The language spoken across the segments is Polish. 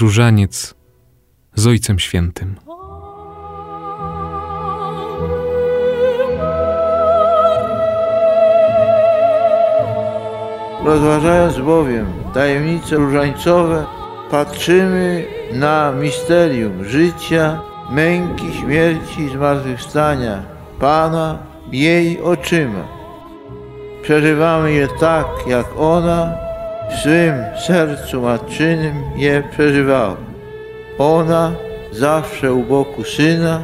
różaniec z Ojcem Świętym. Rozważając bowiem tajemnice różańcowe, patrzymy na misterium życia, męki, śmierci i zmartwychwstania Pana jej oczyma. Przeżywamy je tak, jak ona w swym sercu matczynym je przeżywała. Ona zawsze u boku Syna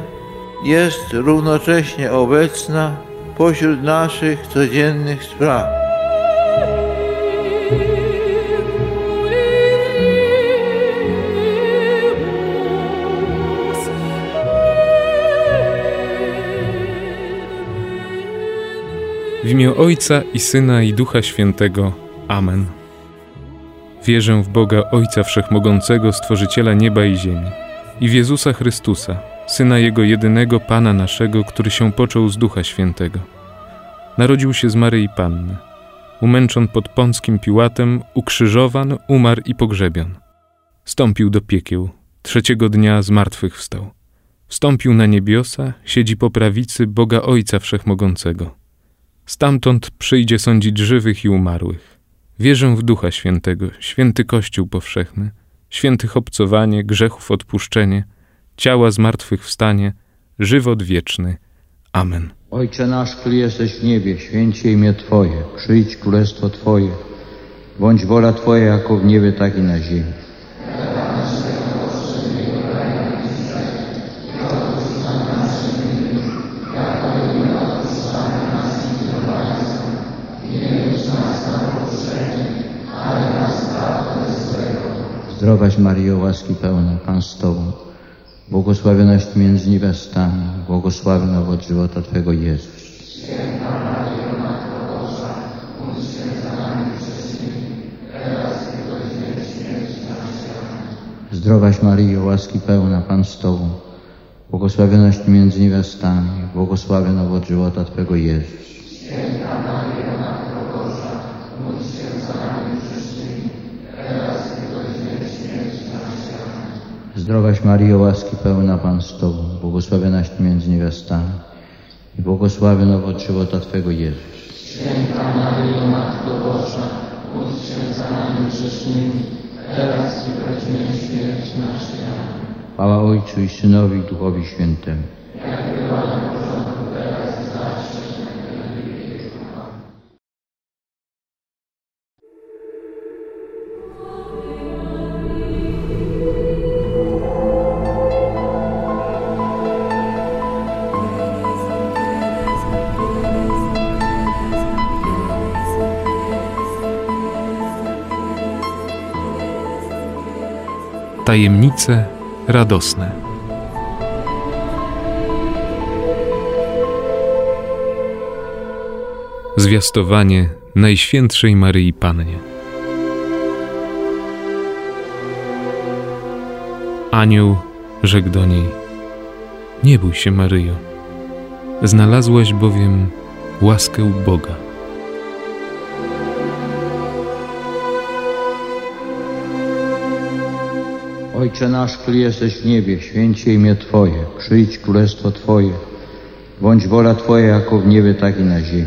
jest równocześnie obecna pośród naszych codziennych spraw. W imię Ojca i Syna i Ducha Świętego. Amen. Wierzę w Boga Ojca Wszechmogącego, Stworzyciela nieba i ziemi, i w Jezusa Chrystusa, Syna Jego jedynego, Pana naszego, który się począł z Ducha Świętego. Narodził się z Maryi Panny. Umęczon pod Pąckim Piłatem, ukrzyżowan, umarł i pogrzebion. Stąpił do piekieł, trzeciego dnia z martwych wstał. Wstąpił na niebiosa, siedzi po prawicy Boga Ojca Wszechmogącego. Stamtąd przyjdzie sądzić żywych i umarłych. Wierzę w Ducha Świętego, święty Kościół powszechny, świętych obcowanie, grzechów odpuszczenie, ciała zmartwychwstanie, żywot wieczny. Amen. Ojcze nasz, który jesteś w niebie, święcie imię Twoje, przyjdź królestwo Twoje, bądź wola Twoja jako w niebie, tak i na ziemi. Zdrowaś Maryjo, łaski pełna, Pan z Tobą, błogosławionaś Ty między niewiastami, błogosławiony owoc żywota Twego Jezus. Zdrowaś Maryjo, łaski pełna, Pan z Tobą, błogosławionaś Ty między niewiastami, błogosławiony owoc żywota Twego Jezus. Zdrowaś Maryjo, łaski pełna Pan z Tobą, błogosławionaś Ty między niewiastami i błogosławiony owoc żywota Twego Jezus. Chwała Ojcu i Synowi i Duchowi Świętemu. Tajemnice radosne. Zwiastowanie Najświętszej Maryi Pannie. Anioł rzekł do niej: Nie bój się, Maryjo, znalazłaś bowiem łaskę u Boga. Ojcze nasz, który jesteś w niebie, święcie imię Twoje, przyjdź królestwo Twoje, bądź wola Twoja jako w niebie, tak i na ziemi.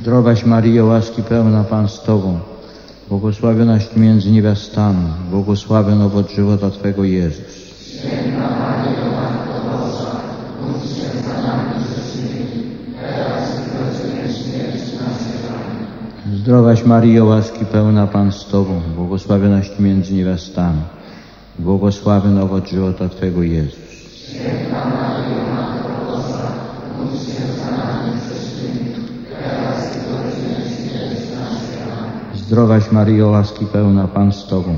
Zdrowaś Maryjo, łaski pełna Pan z Tobą, błogosławionaś Ty między niewiastami, błogosławiony owoc żywota Twego Jezus. Zdrowaś Maryjo, łaski pełna Pan z Tobą, błogosławionaś Ty między niewiastami, błogosławiony owoc żywota Twego Jezus. Zdrowaś Maryjo, łaski pełna Pan z Tobą,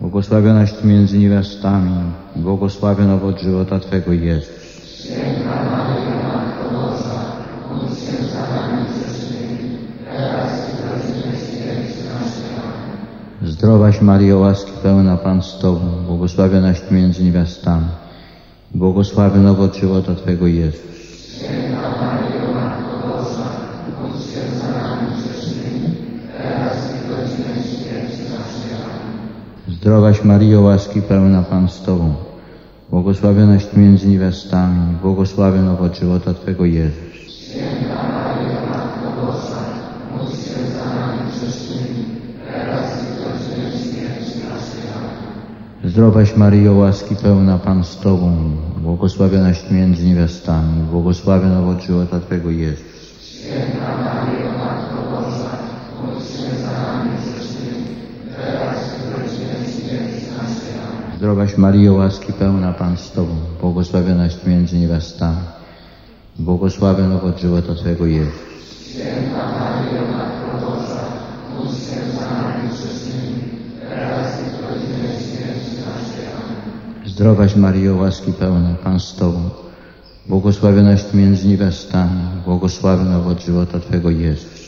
błogosławionaś Ty między niewiastami, błogosławiony owoc żywota Twego Jezus. Zdrowaś Maryjo, łaski pełna Pan z Tobą, błogosławionaś Ty między niewiastami. Błogosławiony owoc żywota Twego Jezus. Zdrowaś Maryjo, łaski pełna Pan z Tobą, błogosławionaś między niewiastami, błogosławiony owoc żywota Twego Jezus. Zdrowaś Maryjo, łaski pełna Pan z Tobą, błogosławionaś między niewiastami, błogosławiony owoc żywota Twego Jezus. Zdrowaś Maryjo, łaski pełna Pan z Tobą, błogosławionaś Ty między niewiastami, błogosławiony owoc żywota Twego Jezus. Zdrowaś Maryjo, łaski pełna Pan z Tobą, błogosławionaś Ty między niewiastami, błogosławiony owoc żywota Twego Jezus.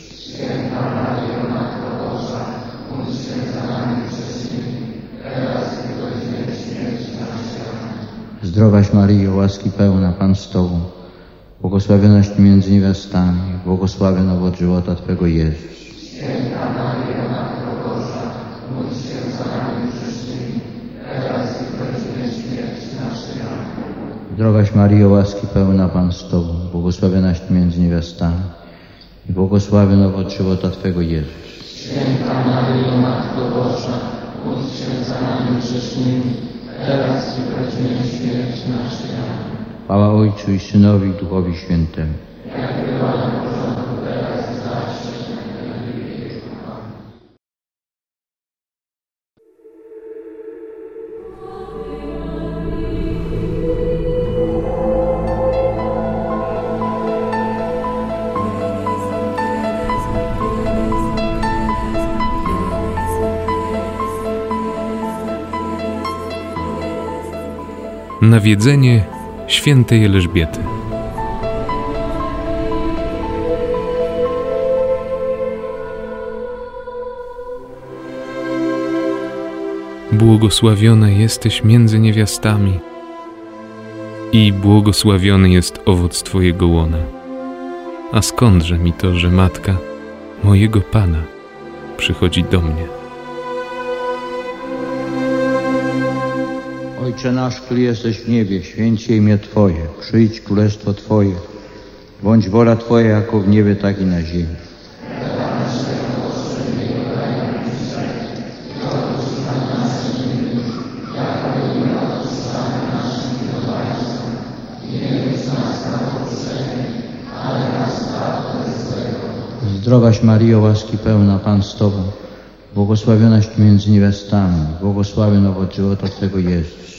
Zdrowaś Maryjo, łaski pełna Pan z Tobą, błogosławionaś Ty między niewiastami, błogosławiony owoc żywota Twego Jezus. Zdrowaś Maryjo, łaski pełna Pan z Tobą, błogosławionaś Ty między niewiastami i błogosławiony owoc żywota Twego Jezus. Chwała Ojcu i Synowi i Duchowi Świętemu. Nawiedzenie świętej Elżbiety. Błogosławiona jesteś między niewiastami i błogosławiony jest owoc Twojego łona. A skądże mi to, że matka mojego Pana przychodzi do mnie? Ojcze nasz, który jesteś w niebie, święć się imię Twoje, przyjdź królestwo Twoje, bądź wola Twoja jako w niebie, tak i na ziemi. Zdrowaś Maryjo, łaski pełna, Pan z Tobą, błogosławionaś między niewiastami, błogosławiony owoc żywota Twego Jezus.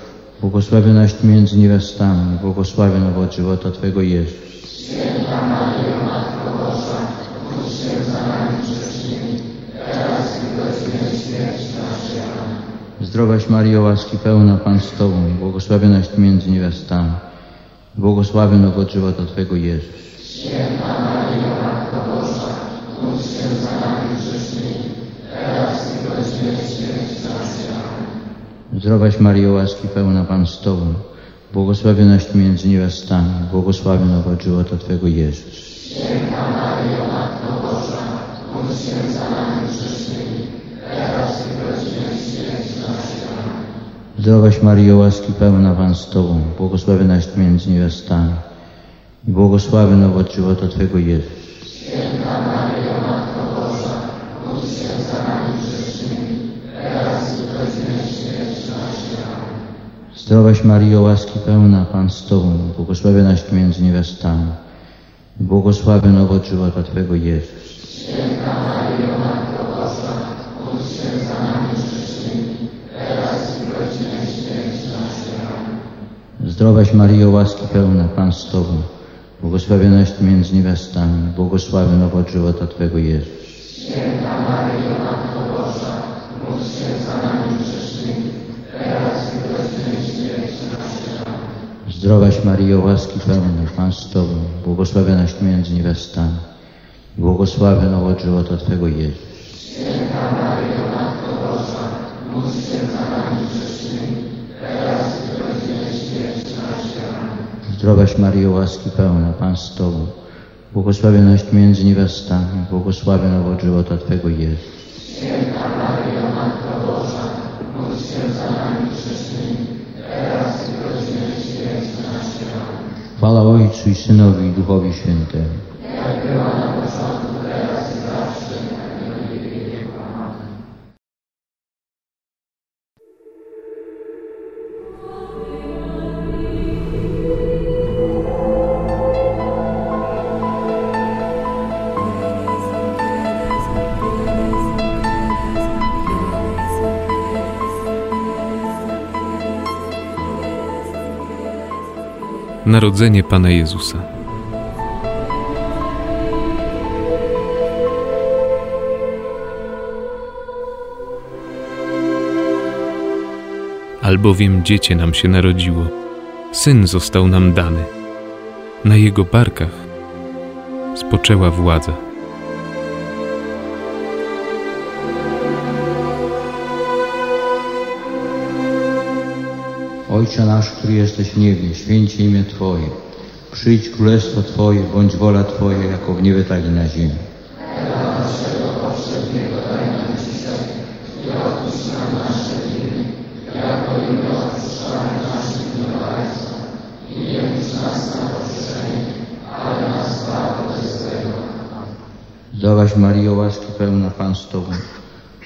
błogosławionaś Ty między niewiastami, błogosławiony owoc żywota Twego Jezus. Zdrowaś Maryjo, łaski pełna Pan z Tobą, błogosławionaś między niewiastami, błogosławiony owoc żywota Twego Jezus. Zdrowaś Maryjo, łaski pełna Pan z Tobą, błogosławionaś między niewiastami, błogosławiony owoc żywota Twego Jezus. Zdrowaś Maryjo, łaski pełna Pan z Tobą, błogosławionaś między niewiastami i błogosławiony owoc żywota Twego Jezus. Zdrowaś Maryjo, łaski pełna Pan z Tobą, błogosławionaś Ty między niewiastami błogosławiony owoc żywota Twego Jezus. Zdrowaś Maryjo, łaski pełna, Pan z Tobą, błogosławionaś Ty między niewiastami, błogosławiony owoc żywota Twego Jezus. Zdrowaś Maryjo, łaski pełna, Pan z Tobą, błogosławionaś między niewiastami, błogosławiony owoc żywota Twego Jezus. Zdrowaś Maryjo, łaski pełna, Pan z Tobą, błogosławionaś między niewiastami, błogosławiony owoc żywota Twego Jezus. Chwała Ojcu i Synowi i Duchowi Świętemu. Narodzenie Pana Jezusa. Albowiem dziecię nam się narodziło, syn został nam dany. Na jego barkach spoczęła władza. Ojcze nasz, który jesteś w niebie, święcie imię Twoje. Przyjdź królestwo Twoje, bądź wola Twoja, jako w niebie, tak i na ziemi. Zdrowaś Maryjo, łaski pełna Pan z Tobą,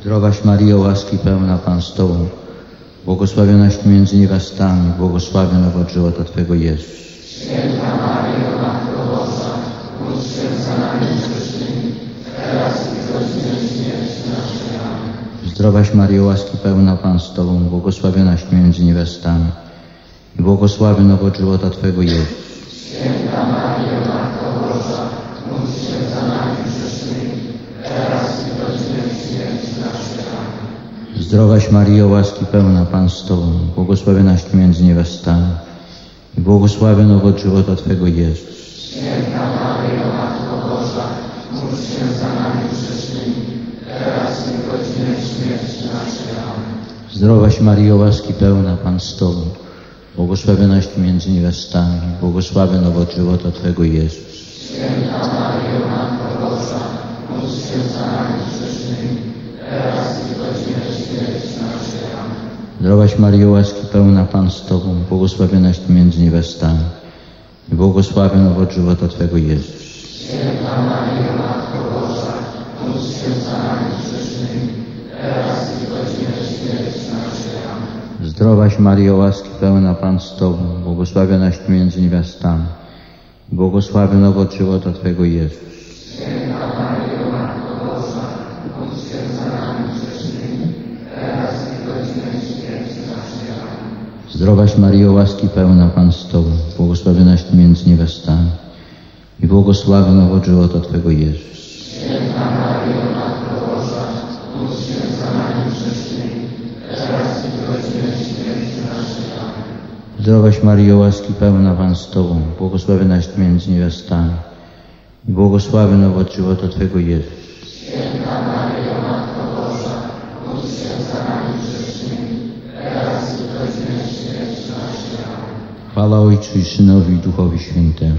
Zdrowaś Maryjo, łaski pełna, Pan z Tobą, błogosławionaś Ty między niewiastami, błogosławiony owoc żywota Twego Jezus. Zdrowaś Maryjo, łaski pełna, Pan z Tobą, błogosławionaś Ty między niewiastami i błogosławiony owoc żywota Twego Jezus. Zdrowaś Maryjo, łaski pełna, Pan z Tobą, błogosławionaś Ty między niewiastami. I błogosławiony owoc żywota Twego Jezus. Zdrowaś Maryjo, łaski pełna, Pan z Tobą, błogosławionaś Ty między niewiastami, błogosławiony owoc żywota Twego Jezus. Zdrowaś Maryjo, łaski pełna, Pan z Tobą, błogosławionaś Ty między niewiastami i błogosławiony owoc żywota Twego Jezus. Zdrowaś Maryjo, łaski pełna, Pan z Tobą, błogosławionaś Ty między niewiastami i błogosławiony owoc żywota Twego Jezus. Zdrowaś Maryjo, łaski pełna, Pan z Tobą, błogosławionaś Ty między niewiastami i błogosławiony owoc żywota Twego Jezus. Zdrowaś Maryjo, łaski pełna, Pan z Tobą, błogosławionaś Ty między niewiastami i błogosławiony owoc żywota Twego Jezus. Chwała Ojcu i Synowi i Duchowi Świętemu.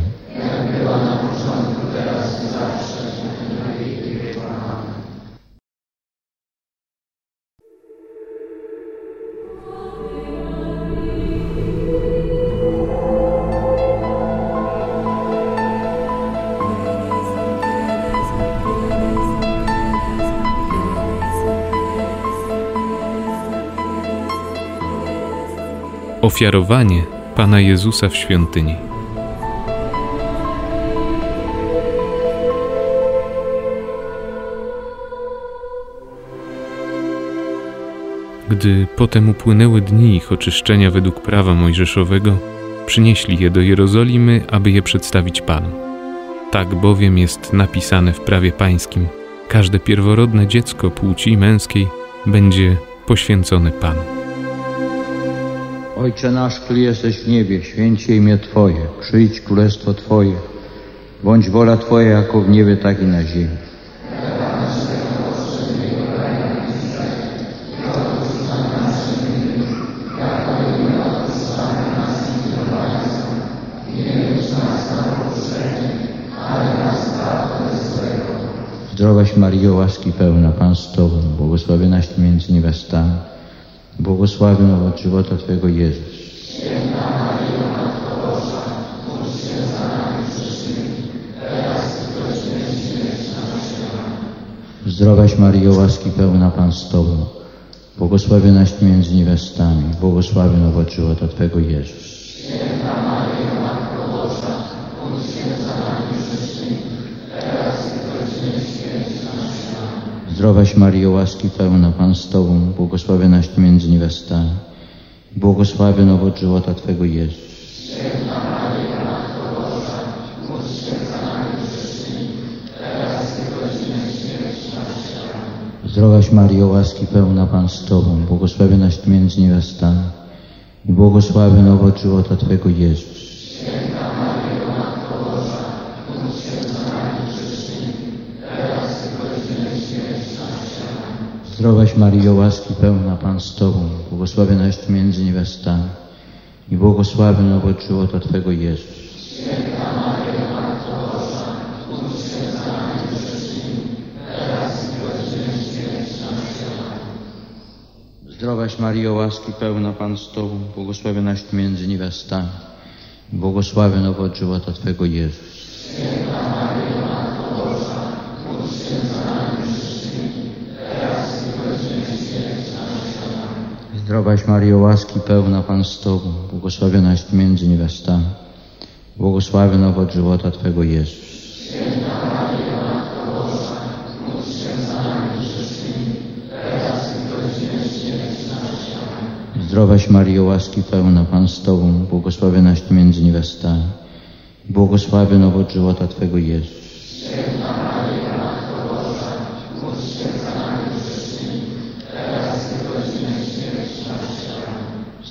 Ofiarowanie Pana Jezusa w świątyni. Gdy potem upłynęły dni ich oczyszczenia według prawa mojżeszowego, przynieśli je do Jerozolimy, aby je przedstawić Panu. Tak bowiem jest napisane w prawie pańskim: każde pierworodne dziecko płci męskiej będzie poświęcone Panu. Ojcze nasz, który jesteś w niebie, święcie imię Twoje, przyjdź królestwo Twoje, bądź wola Twoja jako w niebie, tak i na ziemi. Zdrowaś Maryjo, łaski pełna, Pan z Tobą, błogosławionaś między niewiastami, błogosławiony owoc żywota Twojego Jezus. Zdrowaś Maryjo, łaski pełna, Pan z Tobą, błogosławionaś między niewiastami, błogosławiony owoc żywota Twojego Jezus. Zdrowaś Maryjo, łaski pełna, Pan z Tobą, błogosławionaś Ty między niewiastami, błogosławiony owoc żywota Twego Jezus. Zdrowaś Maryjo, łaski pełna, Pan z Tobą, błogosławionaś Ty między niewiastami i błogosławiony owoc żywota Twego Jezus. Zdrowaś Maryjo, łaski pełna, Pan z Tobą, błogosławionaś Ty między niewiastami i błogosławiony owoc żywota Twego Jezus. Zdrowaś Maryjo, łaski pełna, Pan z Tobą, błogosławionaś Ty między niewiastami i błogosławiony owoc żywota Twego Jezus. Zdrowaś Maryjo, łaski pełna, Pan z Tobą, błogosławionaś Ty między niewiastami, błogosławiony owoc żywota Twego Jezus. Zdrowaś Maryjo, łaski pełna, Pan z Tobą, błogosławionaś Ty między niewiastami, błogosławiony owoc żywota Twego Jezus.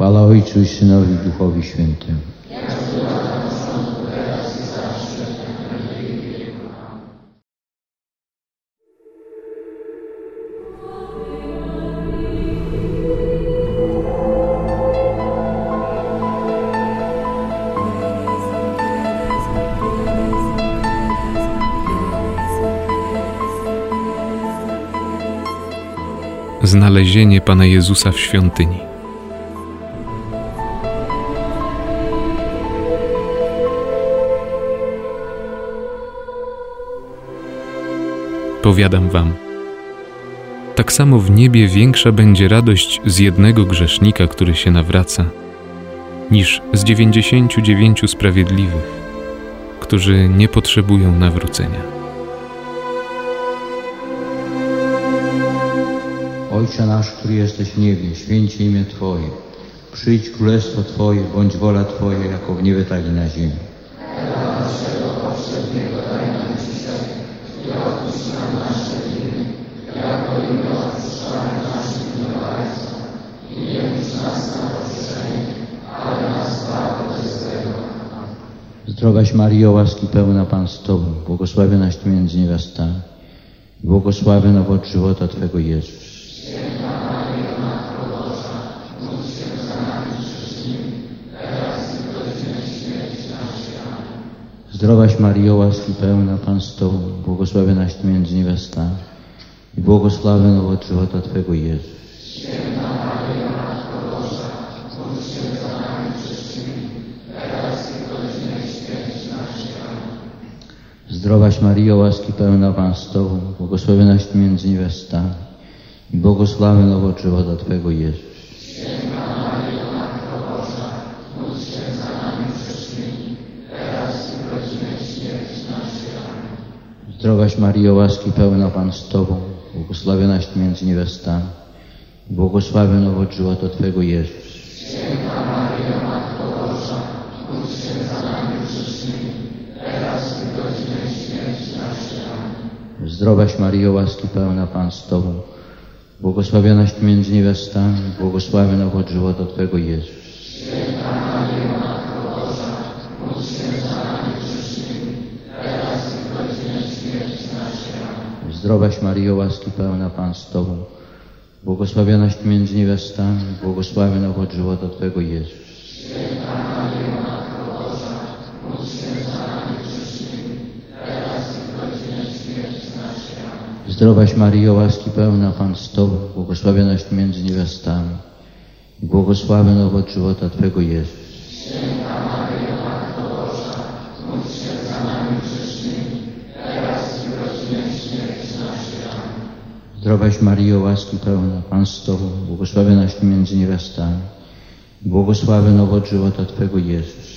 Chwała Ojcu i Synowi Duchowi Świętemu. Znalezienie Pana Jezusa w świątyni. Powiadam wam, tak samo w niebie większa będzie radość z jednego grzesznika, który się nawraca, niż z dziewięćdziesięciu dziewięciu sprawiedliwych, którzy nie potrzebują nawrócenia. Ojcze nasz, który jesteś w niebie, święcie imię Twoje. Przyjdź królestwo Twoje, bądź wola Twoja, jako w niebie, tak i na ziemi. Drogaś Mario, łaski pełna Pan z Tobą, błogosławionaś Ty między niewiastami, błogosławiony owoc żywota Twego Jezus. Zdrowaś Mario, łaski pełna Pan z Tobą, błogosławionaś Ty między niewiastami i błogosławiony owoc żywota Twego Jezus. Zdrowaś Maryjo, łaski pełna, Pan z Tobą, błogosławionaś Ty między niewiastami i błogosławiony owoc żywota Twego Jezus. Zdrowaś Maryjo, łaski pełna Pan z Tobą, błogosławionaś Ty między niewiastami i błogosławiony owoc żywota Twego Jezus. Zdrowaś Maryjo, łaski pełna Pan z Tobą, błogosławionaś Ty między niewiastami i błogosławiony owoc żywota Twego Jezus. Zdrowaś Maryjo, łaski pełna Pan z Tobą, błogosławionaś Ty między niewiastami, błogosławiony owoc żywota Twego Jezus. Zdrowaś Maryjo, łaski pełna Pan z Tobą, błogosławionaś między niewiastami, i błogosławiony owoc żywota Twego Jezus. Zdrowaś Maryjo, łaski pełna, Pan z Tobą, błogosławionaś między niewiastami, i błogosławiony owoc żywota Twego Jezus.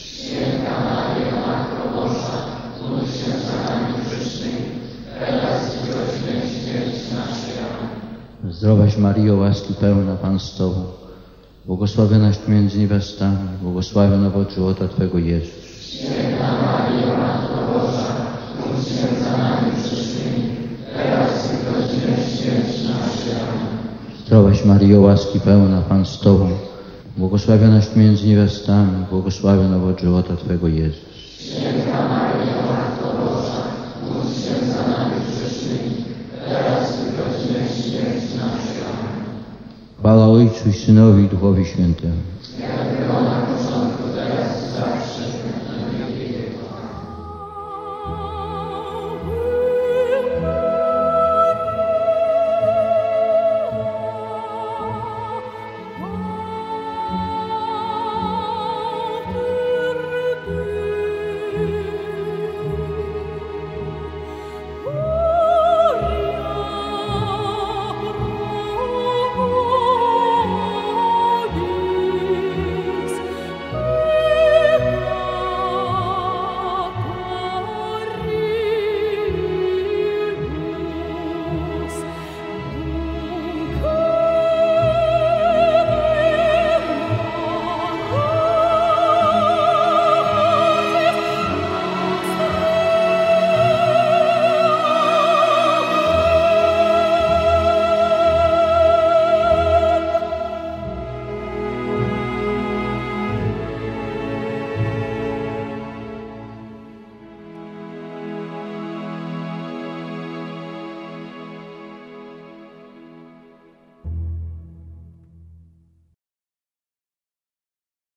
Zdrowaś Maryjo, łaski pełna, Pan z Tobą, błogosławionaś między niewiastami, błogosławiony owoc żywota Twego Jezus. Zdrowaś Maryjo, łaski pełna, Pan z Tobą, błogosławionaś między niewiastami, błogosławiony owoc żywota Twego Jezus. Chwała Ojcu i Synowi i Duchowi Świętemu.